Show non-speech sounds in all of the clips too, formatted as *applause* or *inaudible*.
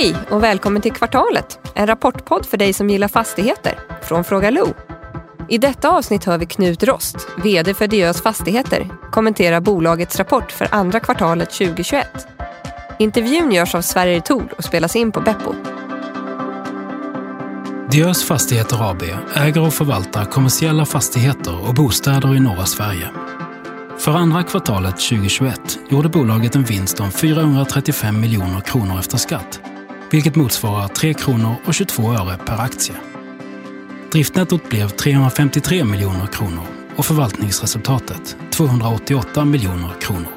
Hej och välkommen till Kvartalet, en rapportpodd för dig som gillar fastigheter från Fråga Lo. I detta avsnitt hör vi Knut Rost, VD för Diös Fastigheter, kommentera bolagets rapport för andra kvartalet 2021. Intervjun görs av Sverige Tor och spelas in på Beppo. Diös Fastigheter AB äger och förvaltar kommersiella fastigheter och bostäder i norra Sverige. För andra kvartalet 2021 gjorde bolaget en vinst om 435 miljoner kronor efter skatt, vilket motsvarar 3 kronor och 22 öre per aktie. Driftnettot blev 353 miljoner kronor och förvaltningsresultatet 288 miljoner kronor.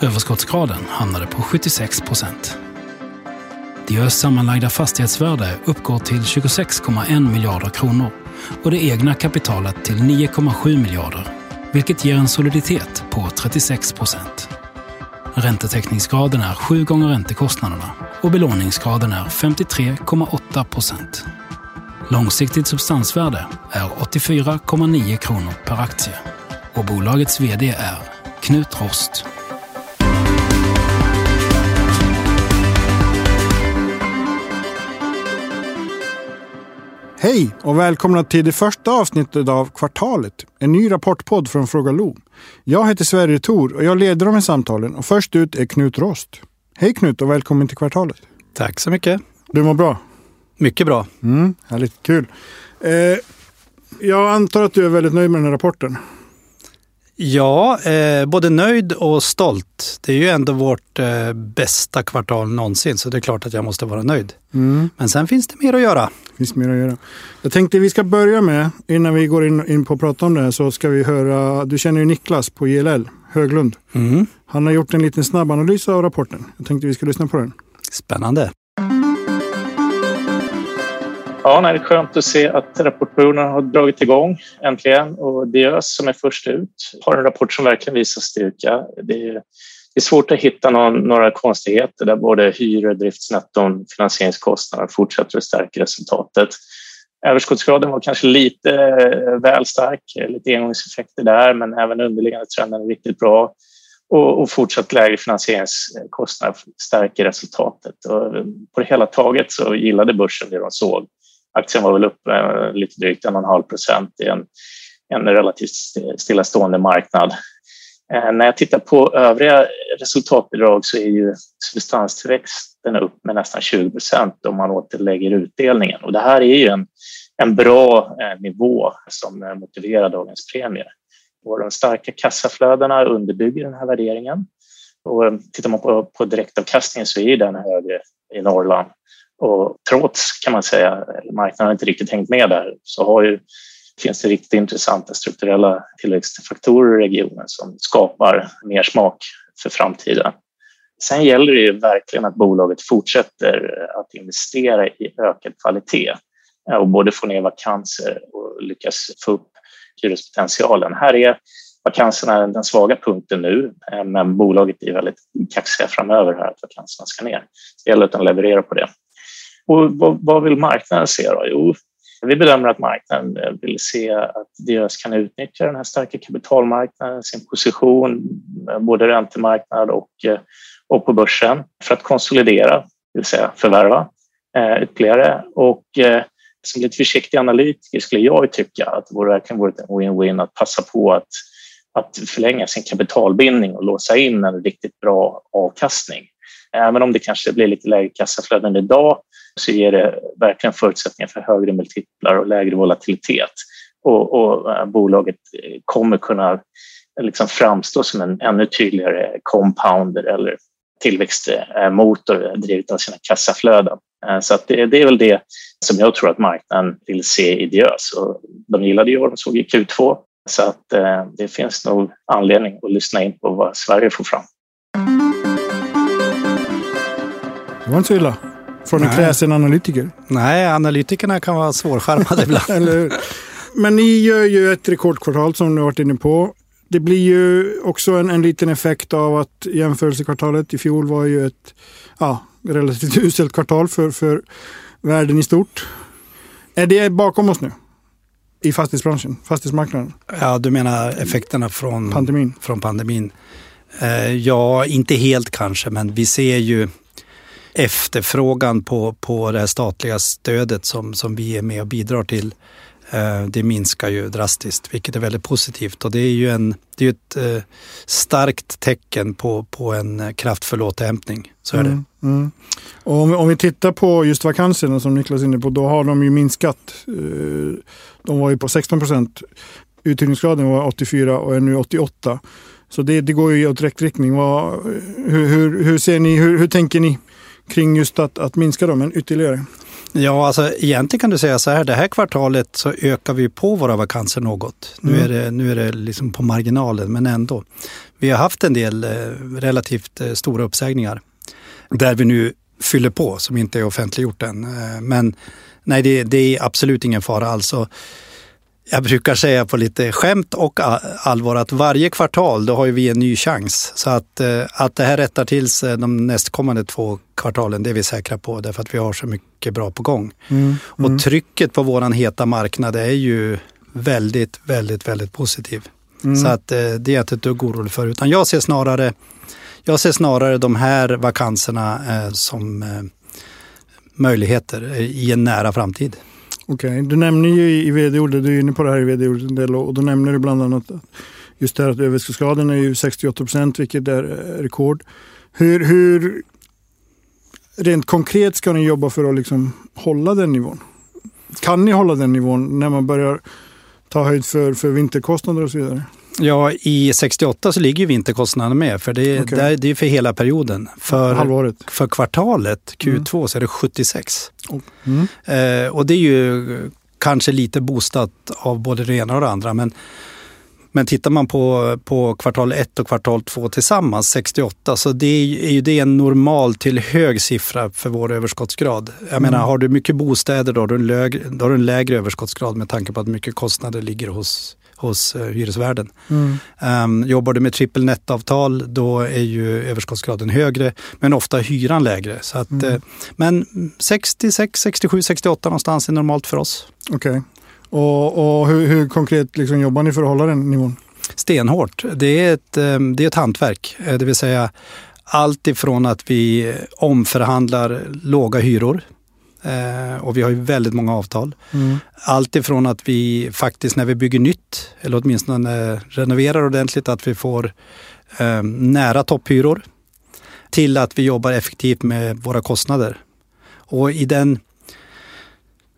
Överskottsgraden hamnade på 76 procent. Diös sammanlagda fastighetsvärde uppgår till 26,1 miljarder kronor och det egna kapitalet till 9,7 miljarder, vilket ger en soliditet på 36 procent. Räntetäckningsgraden är sju gånger räntekostnaderna och belåningsgraden är 53,8 procent. Långsiktigt substansvärde är 84,9 kronor per aktie och bolagets VD är Knut Rost. Hej och välkomna till det första avsnittet av Kvartalet. En ny rapportpodd från Fråga Lo. Jag heter Sverre Thor och jag leder de här samtalen och först ut är Knut Rost. Hej Knut och välkommen till Kvartalet. Tack så mycket. Du mår bra? Mycket bra. Mm, härligt, kul. Eh, jag antar att du är väldigt nöjd med den här rapporten? Ja, eh, både nöjd och stolt. Det är ju ändå vårt eh, bästa kvartal någonsin, så det är klart att jag måste vara nöjd. Mm. Men sen finns det mer att göra. Det finns mer att göra. Jag tänkte vi ska börja med, innan vi går in, in på att prata om det här, så ska vi höra, du känner ju Niklas på JLL, Höglund. Mm. Han har gjort en liten snabbanalys av rapporten. Jag tänkte vi ska lyssna på den. Spännande. Ja, nej, det är skönt att se att rapportperioden har dragit igång äntligen och Diös som är först ut har en rapport som verkligen visar styrka. Det är, det är svårt att hitta någon, några konstigheter där både hyror, driftsnetton, finansieringskostnader fortsätter att stärka resultatet. Överskottsgraden var kanske lite eh, väl stark, eh, lite engångseffekter där, men även underliggande trenden är riktigt bra och, och fortsatt lägre finansieringskostnader stärker resultatet. Och eh, på det hela taget så gillade börsen det de såg. Aktien var väl upp eh, lite drygt en och en halv procent i en, en relativt stillastående marknad. Eh, när jag tittar på övriga resultatbidrag så är ju substanstillväxten upp med nästan 20 procent om man återlägger utdelningen. Och det här är ju en, en bra eh, nivå som eh, motiverar dagens premie. Och de starka kassaflödena underbygger den här värderingen. Och tittar man på, på direktavkastningen så är den högre i Norrland och trots, kan man säga, marknaden inte riktigt hängt med där, så har ju, finns det riktigt intressanta strukturella tillväxtfaktorer i regionen som skapar mer smak för framtiden. Sen gäller det ju verkligen att bolaget fortsätter att investera i ökad kvalitet eh, och både få ner vakanser och lyckas få upp hyrespotentialen. Här är vakanserna den svaga punkten nu, eh, men bolaget är väldigt kaxiga framöver här att vakanserna ska ner. Det gäller att de levererar på det. Och vad, vad vill marknaden se då? Jo, vi bedömer att marknaden vill se att Diös kan utnyttja den här starka kapitalmarknaden, sin position, eh, både räntemarknad och, eh, och på börsen för att konsolidera, det vill säga förvärva eh, ytterligare. Och eh, som lite försiktig analytiker skulle jag tycka att det vore verkligen vore en win-win att passa på att, att förlänga sin kapitalbindning och låsa in en riktigt bra avkastning. Även om det kanske blir lite lägre kassaflöden idag så ger det verkligen förutsättningar för högre multiplar och lägre volatilitet. Och, och eh, bolaget kommer kunna liksom framstå som en ännu tydligare compounder eller tillväxtmotor drivet av sina kassaflöden. Eh, så att det, det, är väl det som jag tror att marknaden vill se i Diös. Och de gillade ju vad de såg i Q2 så att eh, det finns nog anledning att lyssna in på vad Sverige får fram. Det var inte så illa. Från en kräsen analytiker. Nej, analytikerna kan vara svårskärmade *laughs* ibland. Eller Men ni gör ju ett rekordkvartal som du varit inne på. Det blir ju också en, en liten effekt av att jämförelsekvartalet i fjol var ju ett ja, relativt *laughs* uselt kvartal för, för världen i stort. Är det bakom oss nu? I fastighetsbranschen, fastighetsmarknaden? Ja, du menar effekterna från pandemin? Från pandemin. Eh, ja, inte helt kanske, men vi ser ju efterfrågan på, på det här statliga stödet som, som vi är med och bidrar till, eh, det minskar ju drastiskt, vilket är väldigt positivt. Och det är ju en, det är ett eh, starkt tecken på, på en kraftfull återhämtning. Så är det. Mm, mm. Och om, vi- om vi tittar på just vakanserna som Niklas är inne på, då har de ju minskat. Eh, de var ju på 16 procent. Uthyrningsgraden var 84 och är nu 88. Så det, det går ju åt rätt riktning. Vad, hur, hur, hur ser ni, hur, hur tänker ni kring just att, att minska dem ytterligare? Ja, alltså egentligen kan du säga så här, det här kvartalet så ökar vi på våra vakanser något. Nu Mm. är det, nu är det liksom på marginalen, men ändå. Vi har haft en del eh, relativt eh, stora uppsägningar där vi nu fyller på, som inte är offentliggjort än. Eh, men nej, det, det är absolut ingen fara alls. Jag brukar säga på lite skämt och allvar att varje kvartal då har vi en ny chans. Så att, eh, att det här rättar till sig de nästkommande två kvartalen, det är vi säkra på därför att vi har så mycket bra på gång. Och trycket på våran heta marknad är ju väldigt, väldigt, väldigt positiv. Så att eh, det är jag inte ett dugg orolig för. Utan jag ser snarare, jag ser snarare de här vakanserna eh, som möjligheter i en nära framtid. Okej, du nämner ju i- i vd-ordet, du är inne på det här i vd-ordet en del och då nämner du bland annat att just det här att överskottsgraden är ju 68 procent vilket är rekord. Hur, hur rent konkret ska ni jobba för att liksom hålla den nivån? Kan ni hålla den nivån när man börjar ta höjd för, för vinterkostnader och så vidare? Ja, i 68 så ligger ju vinterkostnaderna med för det, är- Okej. där, det är för hela perioden. För, Halvåret? för kvartalet, Q2, så är det 76. Mm. Eh, och det är ju kanske lite boostat av både det ena och det andra. Men, men tittar man på, på kvartal 1 och kvartal 2 tillsammans, 68, så det är, är ju det en normal till hög siffra för vår överskottsgrad. Jag menar, har du mycket bostäder då har du, en lägre, då har du en lägre överskottsgrad med tanke på att mycket kostnader ligger hos, hos eh, hyresvärden. Mm. Um, jobbar du med triple net-avtal då är ju överskottsgraden högre men ofta hyran lägre. Så att, eh, men 66, 67, 68 någonstans är normalt för oss. Okej. Och, och hur, hur konkret liksom jobbar ni för att hålla den nivån? Stenhårt. Det är ett, eh, det är ett hantverk. Eh, Det vill säga allt ifrån att vi omförhandlar låga hyror och vi har ju väldigt många avtal. Mm. Allt ifrån att vi faktiskt när vi bygger nytt, eller åtminstone renoverar ordentligt, att vi får eh, nära topphyror. Till att vi jobbar effektivt med våra kostnader. Och i den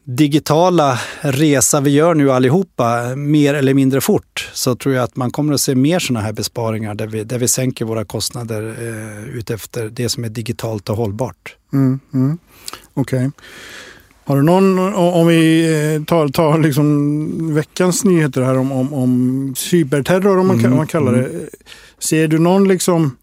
digitala resa vi gör nu allihopa, mer eller mindre fort, så tror jag att man kommer att se mer sådana här besparingar där vi, där vi sänker våra kostnader eh, utefter det som är digitalt och hållbart. Mm, mm. Okej. Har du någon, om vi eh, tar, tar liksom veckans nyheter här om, om, om cyberterror, om man, Mm, om man kallar det. Ser du någon liksom,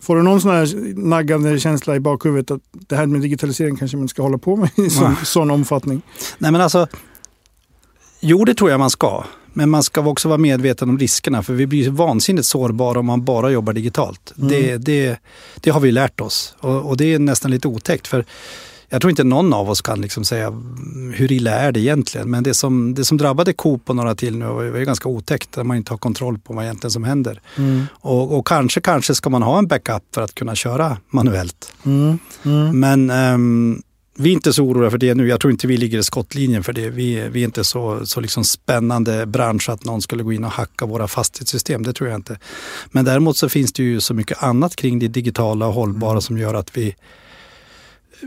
får du någon sån här naggande känsla i bakhuvudet att det här med digitalisering kanske man inte ska hålla på med i sån, sån omfattning? Nej men alltså, jo det tror jag man ska. Men man ska också vara medveten om riskerna för vi blir vansinnigt sårbara om man bara jobbar digitalt. Mm. Det, det, det har vi lärt oss och, och det är nästan lite otäckt. för jag tror inte någon av oss kan liksom säga mm, hur illa är det egentligen. Men det som, det som drabbade Coop och några till nu var ju ganska otäckt. Där man inte har kontroll på vad egentligen som händer. Mm. Och, och kanske, kanske ska man ha en backup för att kunna köra manuellt. Mm. Mm. Men ehm, vi är inte så oroliga för det nu. Jag tror inte vi ligger i skottlinjen för det. Vi, vi är inte så, så liksom spännande bransch att någon skulle gå in och hacka våra fastighetssystem. Det tror jag inte. Men däremot så finns det ju så mycket annat kring det digitala och hållbara som gör att vi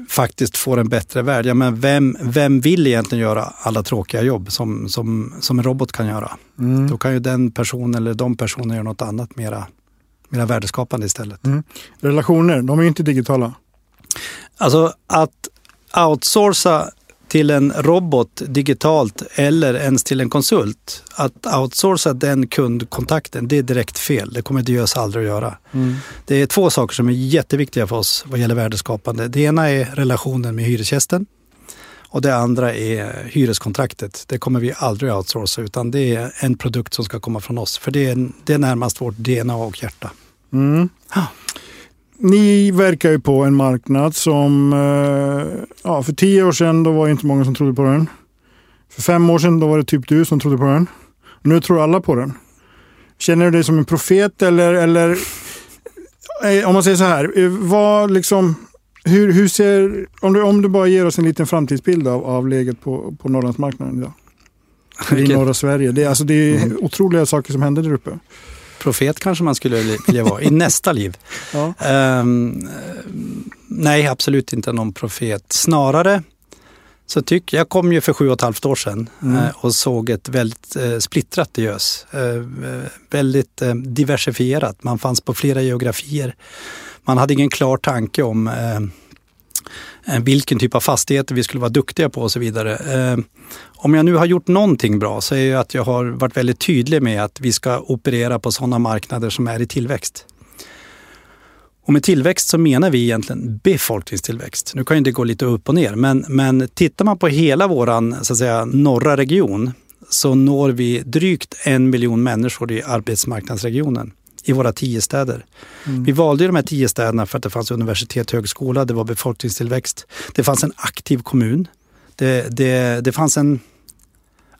faktiskt får en bättre värld. Ja, men vem, vem vill egentligen göra alla tråkiga jobb som, som, som en robot kan göra? Mm. Då kan ju den personen eller de personerna göra något annat mera, mera värdeskapande istället. Relationer, de är ju inte digitala. Alltså att outsourca till en robot digitalt eller ens till en konsult. Att outsourca den kundkontakten, det är direkt fel. Det kommer Diös aldrig att göra. Det är två saker som är jätteviktiga för oss vad gäller värdeskapande. Det ena är relationen med hyresgästen och det andra är hyreskontraktet. Det kommer vi aldrig att outsourca utan det är en produkt som ska komma från oss. För det är, det är närmast vårt DNA och hjärta. Mm. Ja. Ni verkar ju på en marknad som, eh, ja, för tio år sedan då var det inte många som trodde på den. För fem år sedan då var det typ du som trodde på den. Nu tror alla på den. Känner du dig som en profet eller, eller eh, om man säger så här, eh, vad liksom, Hur, hur ser, om du, om du bara ger oss en liten framtidsbild av, av läget på, på Norrlandsmarknaden idag? I norra Sverige. Det, är- alltså, det är Mm. otroliga saker som händer där uppe. Profet kanske man skulle vilja vara i nästa liv. Ja. Ehm, nej, absolut inte någon profet. Snarare så tycker jag kom ju för sju och ett halvt år sedan Mm. eh, och såg ett väldigt eh, splittrat Diös. Eh, väldigt eh, diversifierat. Man fanns på flera geografier. Man hade ingen klar tanke om eh, Eh, vilken typ av fastigheter vi skulle vara duktiga på och så vidare. Eh, om jag nu har gjort någonting bra så är det att jag har varit väldigt tydlig med att vi ska operera på sådana marknader som är i tillväxt. Och med tillväxt så menar vi egentligen befolkningstillväxt. Nu kan ju det gå lite upp och ner, men, men tittar man på hela våran så att säga, norra region så når vi drygt en miljon människor i arbetsmarknadsregionen i våra tio städer. Vi valde de här tio städerna för att det fanns universitet, högskola, det var befolkningstillväxt. Det fanns en aktiv kommun. Det, det, det fanns en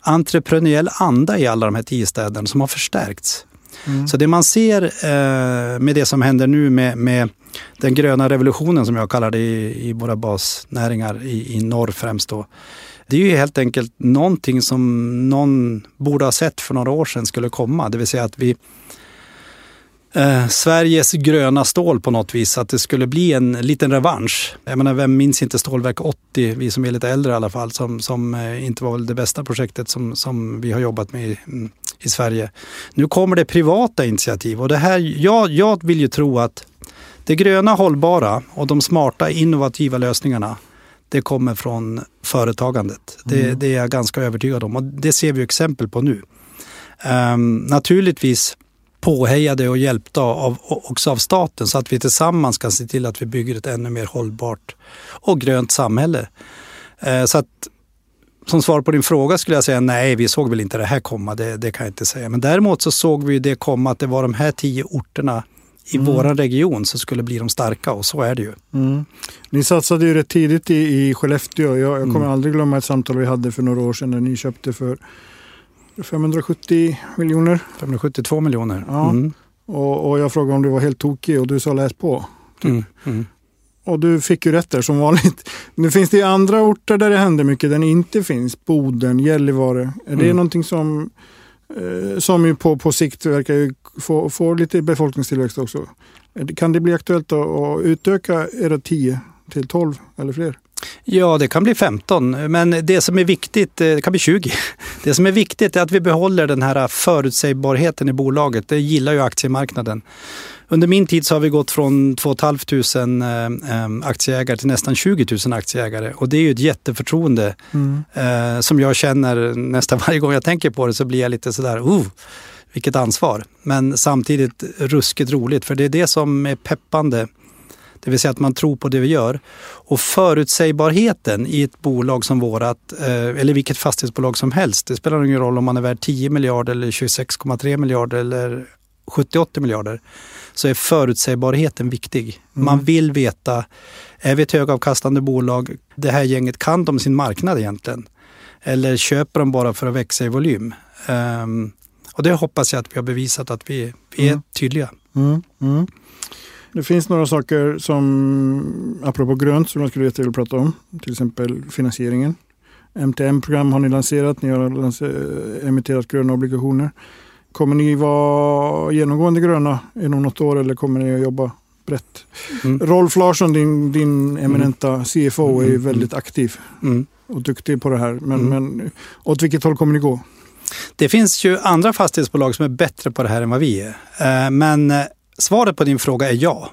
entreprenöriell anda i alla de här tio städerna som har förstärkts. Så det man ser eh, med det som händer nu med, med den gröna revolutionen som jag kallar det i, i våra basnäringar i, i norr främst då. Det är ju helt enkelt någonting som någon borde ha sett för några år sedan skulle komma. Det vill säga att vi eh, Sveriges gröna stål på något vis, att det skulle bli en liten revansch. Jag menar, vem minns inte Stålverk 80, vi som är lite äldre i alla fall, som, som eh, inte var det bästa projektet som, som vi har jobbat med i, mm, i Sverige. Nu kommer det privata initiativ och det här, jag, jag vill ju tro att det gröna hållbara och de smarta innovativa lösningarna det kommer från företagandet. Det, det är jag ganska övertygad om och det ser vi exempel på nu. Ehm, naturligtvis påhejade och hjälpta av, också av staten så att vi tillsammans kan se till att vi bygger ett ännu mer hållbart och grönt samhälle. Eh, så att som svar på din fråga skulle jag säga nej, vi såg väl inte det här komma, det, det kan jag inte säga. Men däremot så såg vi det komma att det var de här tio orterna i Mm. våran region som skulle bli de starka och så är det ju. Mm. Ni satsade ju rätt tidigt i, i Skellefteå. Jag, jag kommer Mm. aldrig glömma ett samtal vi hade för några år sedan när ni köpte för 570 miljoner. 572 miljoner. Ja. Mm. Och, och jag frågade om du var helt tokig och du sa läs på. Mm. Mm. Och du fick ju rätt där som vanligt. Nu finns det andra orter där det händer mycket där det inte finns. Boden, Gällivare. Är det Mm. någonting som, eh, som ju på, på sikt verkar ju få, få lite befolkningstillväxt också? Kan det bli aktuellt att, att utöka era 10 till 12 eller fler? Ja, det kan bli 15, men det som är viktigt, eh, det kan bli 20. *laughs* Det som är viktigt är att vi behåller den här förutsägbarheten i bolaget. Det gillar ju aktiemarknaden. Under min tid så har vi gått från 2 500 eh, aktieägare till nästan 20 000 aktieägare och det är ju ett jätteförtroende eh, som jag känner nästan *laughs* varje gång jag tänker på det så blir jag lite sådär, oh, vilket ansvar. Men samtidigt ruskigt roligt för det är det som är peppande. Det vill säga att man tror på det vi gör. Och förutsägbarheten i ett bolag som vårat, eh, eller vilket fastighetsbolag som helst, det spelar ingen roll om man är värd 10 miljarder eller 26,3 miljarder eller 70-80 miljarder, så är förutsägbarheten viktig. Man vill veta, är vi ett högavkastande bolag, det här gänget, kan de sin marknad egentligen? Eller köper de bara för att växa i volym? Ehm, och det hoppas jag att vi har bevisat att vi, vi är Mm. tydliga. Mm, mm. Det finns några saker som, apropå grönt, som jag skulle vilja prata om. Till exempel finansieringen. MTM-program har ni lanserat, ni har lanser- emitterat gröna obligationer. Kommer ni vara genomgående gröna inom något år eller kommer ni att jobba brett? Mm. Rolf Larsson, din, din eminenta CFO, är Mm. väldigt aktiv Mm. och duktig på det här. Men, Mm. men åt vilket håll kommer ni gå? Det finns ju andra fastighetsbolag som är bättre på det här än vad vi är. Eh, Men eh, svaret på din fråga är ja.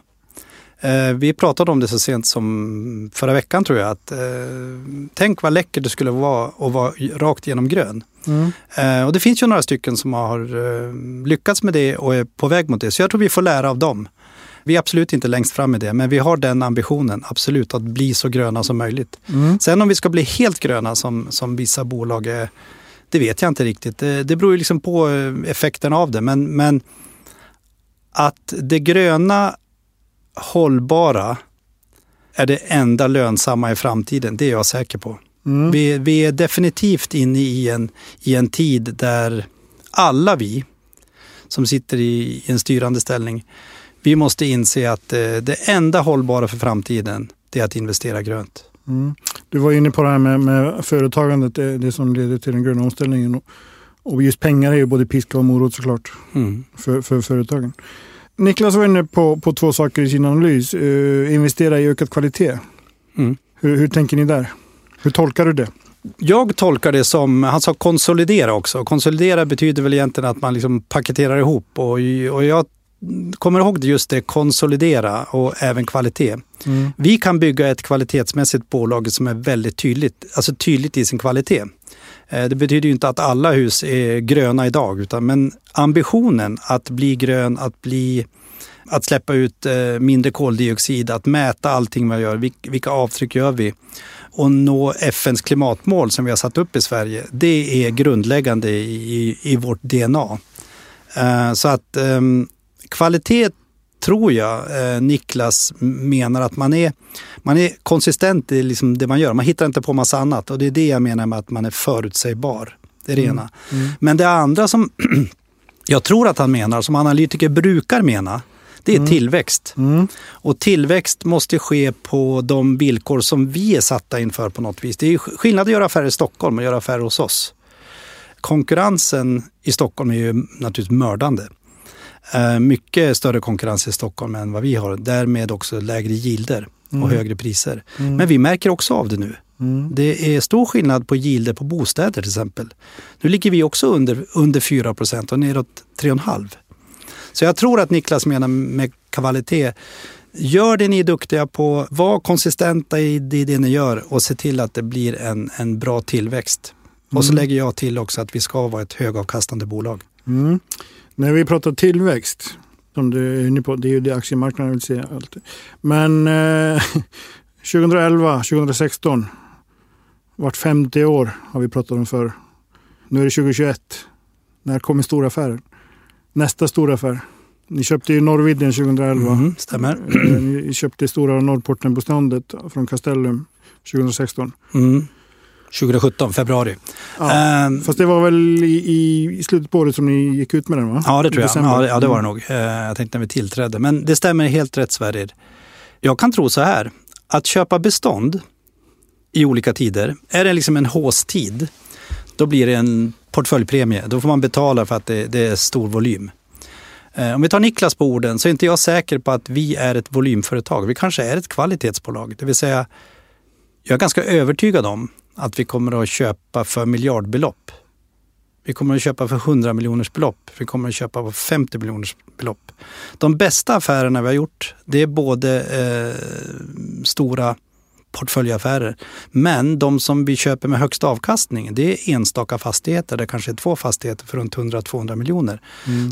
Eh, Vi pratade om det så sent som förra veckan tror jag. Att, eh, tänk vad läckert det skulle vara att vara rakt igenom grön. Mm. Eh, Och det finns ju några stycken som har eh, lyckats med det och är på väg mot det. Så jag tror vi får lära av dem. Vi är absolut inte längst fram med det, men vi har den ambitionen, absolut, att bli så gröna som möjligt. Mm. Sen om vi ska bli helt gröna som, som vissa bolag är, det vet jag inte riktigt. Det, det beror ju liksom på eh, effekten av det. Men, men att det gröna hållbara är det enda lönsamma i framtiden, det är jag säker på. Mm. Vi, vi är definitivt inne i en, i en tid där alla vi som sitter i, en styrande ställning, vi måste inse att eh, det enda hållbara för framtiden, det är att investera grönt. Mm. Du var inne på det här med, med företagandet, det, det som leder till den gröna omställningen. Och, just pengar är ju både piska och morot såklart Mm. för, för företagen. Niklas var inne på, på två saker i sin analys. Uh, investera i ökad kvalitet. Mm. Hur, hur tänker ni där? Hur tolkar du det? Jag tolkar det som, han sa konsolidera också. Konsolidera betyder väl egentligen att man liksom paketerar ihop och, och jag kommer ihåg just det, konsolidera och även kvalitet. Mm. Vi kan bygga ett kvalitetsmässigt bolag som är väldigt tydligt, alltså tydligt i sin kvalitet. Eh, Det betyder ju inte att alla hus är gröna idag, utan men ambitionen att bli grön, att, bli, att släppa ut eh, mindre koldioxid, att mäta allting man gör, vilk- vilka avtryck gör vi och nå FNs klimatmål som vi har satt upp i Sverige, det är grundläggande i, i vårt DNA. Eh, Så att ehm, kvalitet tror jag eh, Niklas menar att man är, man är konsistent i liksom det man gör. Man hittar inte på massa annat och det är det jag menar med att man är förutsägbar. Det är det ena. Men det andra som *clears throat* jag tror att han menar, som analytiker brukar mena, det är tillväxt. Mm. Och tillväxt måste ske på de villkor som vi är satta inför på något vis. Det är skillnad att göra affärer i Stockholm och göra affärer hos oss. Konkurrensen i Stockholm är ju naturligtvis mördande. Eh, Mycket större konkurrens i Stockholm än vad vi har. Därmed också lägre gilder och högre priser. Men vi märker också av det nu. Mm. Det är stor skillnad på gilder på bostäder till exempel. Nu ligger vi också under, under 4 procent och neråt 3,5. Så jag tror att Niklas menar med kvalitet, gör det ni är duktiga på, var konsistenta i det, det ni gör och se till att det blir en, en bra tillväxt. Och så lägger jag till också att vi ska vara ett högavkastande bolag. Mm. När vi pratar tillväxt, som du är inne på, det är ju det aktiemarknaden vill se. Alltid. Men eh, *laughs* 2011, 2016, vart femte år har vi pratat om för. Nu är det 2021. När kommer stora affären? Nästa stora affär. Ni köpte ju Norrvidden 2011. Mm, stämmer. Eh, Ni köpte stora Norrporten-beståndet från Castellum 2016. Mm. 2017, februari. Ja, Ehm, Fast det var väl i, i, slutet på året som ni gick ut med den va? Ja, det tror jag. Ja, ja, det var det Mm. nog. Eh, Jag tänkte när vi tillträdde. Men det stämmer helt rätt Sverrir. Jag kan tro så här, att köpa bestånd i olika tider, är det liksom en håstid, då blir det en portföljpremie. Då får man betala för att det, det är stor volym. Eh, Om vi tar Niklas på orden så är inte jag säker på att vi är ett volymföretag. Vi kanske är ett kvalitetsbolag. Det vill säga, jag är ganska övertygad om att vi kommer att köpa för miljardbelopp. Vi kommer att köpa för 100 miljoners belopp. Vi kommer att köpa för 50 miljoners belopp. De bästa affärerna vi har gjort, det är både eh, stora portföljaffärer. Men de som vi köper med högst avkastning, det är enstaka fastigheter. Det kanske är två fastigheter för runt 100-200 miljoner.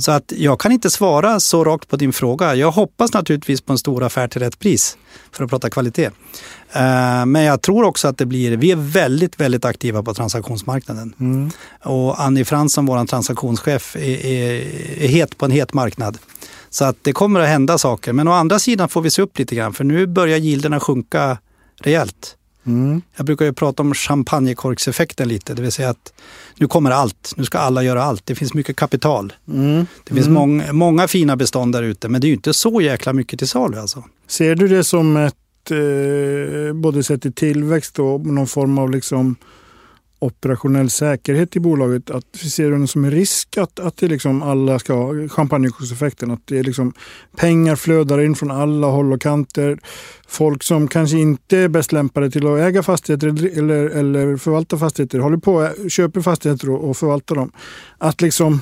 Så att jag kan inte svara så rakt på din fråga. Jag hoppas naturligtvis på en stor affär till rätt pris, för att prata kvalitet. Eh, Men jag tror också att det blir, vi är väldigt, väldigt aktiva på transaktionsmarknaden. Mm. Och Annie Fransson, vår transaktionschef, är, är, är het på en het marknad. Så att det kommer att hända saker. Men å andra sidan får vi se upp lite grann, för nu börjar gilderna sjunka rejält. Mm. Jag brukar ju prata om champagnekorkseffekten lite, det vill säga att nu kommer allt. Nu ska alla göra allt. Det finns mycket kapital. Mm. Det finns mång, många fina bestånd där ute, men det är ju inte så jäkla mycket till salu alltså. Ser du det som ett, eh, både sett i tillväxt och någon form av liksom operationell säkerhet i bolaget? Att, ser du det som en risk att, att det liksom alla ska ha champagnekorkseffekten? Att det är liksom pengar flödar in från alla håll och kanter. Folk som kanske inte är bäst lämpade till att äga fastigheter eller, eller, förvalta fastigheter håller på och köper fastigheter och, och förvaltar dem. Att liksom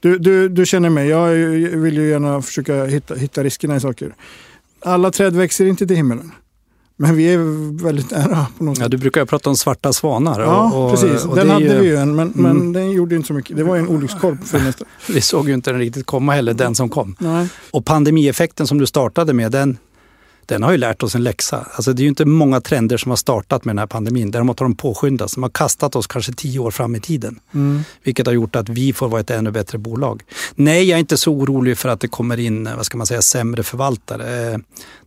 du, du, du känner mig, jag vill ju gärna försöka hitta, hitta riskerna i saker. Alla träd växer inte till himmelen. Men vi är väldigt nära på något Ja, sätt. du brukar ju prata om svarta svanar. Ja, och, och, precis. och den hade vi ju en, men, men Mm. den gjorde inte så mycket. Det var en olyckskorp. *laughs* Vi såg ju inte den riktigt komma heller, den som kom. Nej. Och pandemieffekten som du startade med, den, den har ju lärt oss en läxa. Alltså det är ju inte många trender som har startat med den här pandemin. Däremot har de påskyndats. De har kastat oss kanske tio år fram i tiden. Mm. Vilket har gjort att vi får vara ett ännu bättre bolag. Nej, jag är inte så orolig för att det kommer in, vad ska man säga, sämre förvaltare. Eh,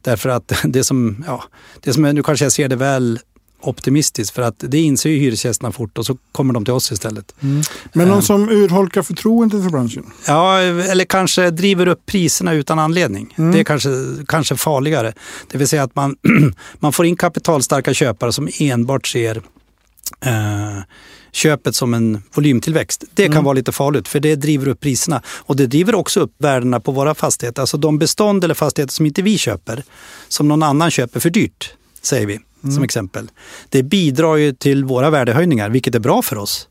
Därför att *laughs* det som, ja, det som nu kanske jag ser det väl optimistiskt för att det inser ju hyresgästerna fort och så kommer de till oss istället. Mm. Men någon Um, som urholkar förtroendet för branschen? Ja, eller kanske driver upp priserna utan anledning. Mm. Det är kanske, kanske farligare. Det vill säga att man, *clears throat* man får in kapitalstarka köpare som enbart ser eh, köpet som en volymtillväxt. Det kan Mm. vara lite farligt för det driver upp priserna. Och det driver också upp värdena på våra fastigheter. Alltså de bestånd eller fastigheter som inte vi köper, som någon annan köper för dyrt, säger vi som exempel. Det bidrar ju till våra värdehöjningar, vilket är bra för oss.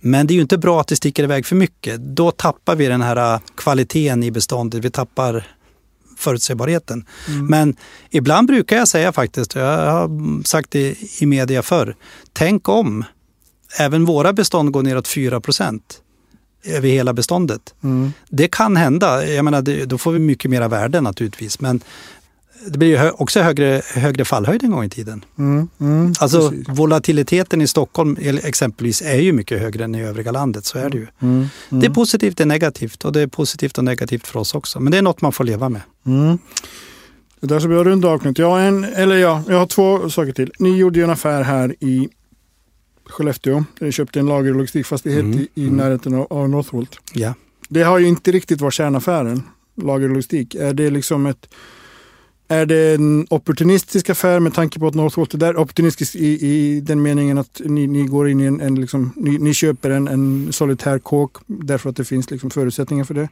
Men det är ju inte bra att det sticker iväg för mycket. Då tappar vi den här äh, kvaliteten i beståndet. Vi tappar förutsägbarheten. Men ibland brukar jag säga faktiskt, jag har sagt det i media förr, tänk om. Även våra bestånd går neråt 4 procent över hela beståndet. Mm. Det kan hända. Jag menar, det, då får vi mycket mera värde naturligtvis. Men det blir ju också högre, högre fallhöjd en gång i tiden. Mm. Mm. Alltså Precis. volatiliteten i Stockholm exempelvis är ju mycket högre än i övriga landet. Så är det ju. Mm. Det är positivt, det är negativt och det är positivt och negativt för oss också. Men det är något man får leva med. Mm. Det där ska vi runda av Knut. Jag har, en, eller ja, jag har två saker till. Ni gjorde ju en affär här i Skellefteå. Ni köpte en lager och logistikfastighet Mm. i, i närheten av, av Northvolt. Ja. Det har ju inte riktigt varit kärnaffären, lager och logistik. Är det liksom ett är det en opportunistisk affär med tanke på att Northvolt är där? Opportunistisk i, i den meningen att ni, ni går in i en, en liksom, ni, ni köper en, en solitär kåk därför att det finns liksom förutsättningar för det.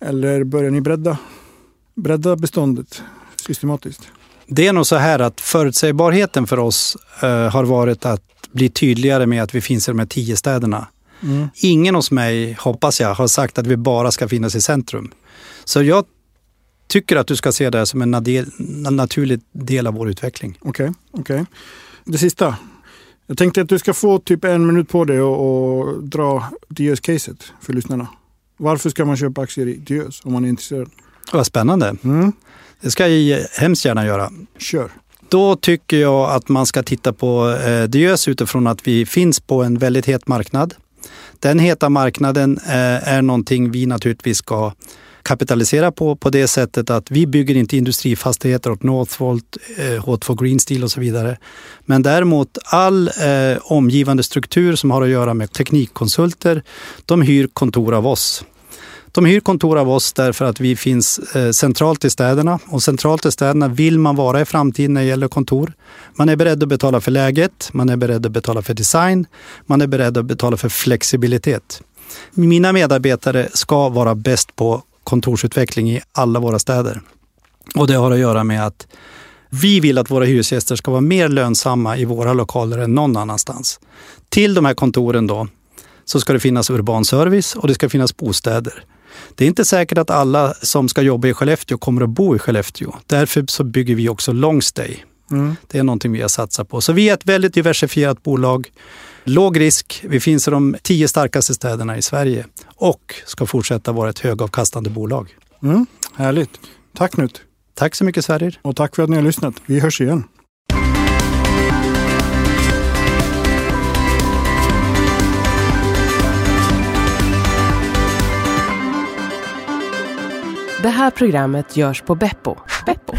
Eller börjar ni bredda, bredda beståndet systematiskt? Det är nog så här att förutsägbarheten för oss eh, har varit att bli tydligare med att vi finns i de här tio städerna. Mm. Ingen hos mig, hoppas jag, har sagt att vi bara ska finnas i centrum. Så jag tycker att du ska se det som en naturlig del av vår utveckling. Okej, okej. Det sista. Jag tänkte att du ska få typ en minut på dig och, och dra Diös-caset för lyssnarna. Varför ska man köpa aktier i Diös om man är intresserad? Vad spännande. Mm. Det ska jag hemskt gärna göra. Kör. Då tycker jag att man ska titta på eh, Diös utifrån att vi finns på en väldigt het marknad. Den heta marknaden eh, är någonting vi naturligtvis ska kapitalisera på på det sättet att vi bygger inte industrifastigheter åt Northvolt, eh, H2 Green Steel och så vidare. Men däremot all eh, omgivande struktur som har att göra med teknikkonsulter, de hyr kontor av oss. De hyr kontor av oss därför att vi finns eh, centralt i städerna och centralt i städerna vill man vara i framtiden när det gäller kontor. Man är beredd att betala för läget, man är beredd att betala för design, man är beredd att betala för flexibilitet. Mina medarbetare ska vara bäst på kontorsutveckling i alla våra städer. Och det har att göra med att vi vill att våra hyresgäster ska vara mer lönsamma i våra lokaler än någon annanstans. Till de här kontoren då så ska det finnas urban service och det ska finnas bostäder. Det är inte säkert att alla som ska jobba i Skellefteå kommer att bo i Skellefteå. Därför så bygger vi också long stay. Mm. Det är någonting vi har satsat på. Så vi är ett väldigt diversifierat bolag. Låg risk. Vi finns i de tio starkaste städerna i Sverige och ska fortsätta vara ett högavkastande bolag. Mm. Härligt. Tack Knut. Tack så mycket Sverrir. Och tack för att ni har lyssnat. Vi hörs igen. Det här programmet görs på Beppo. Beppo.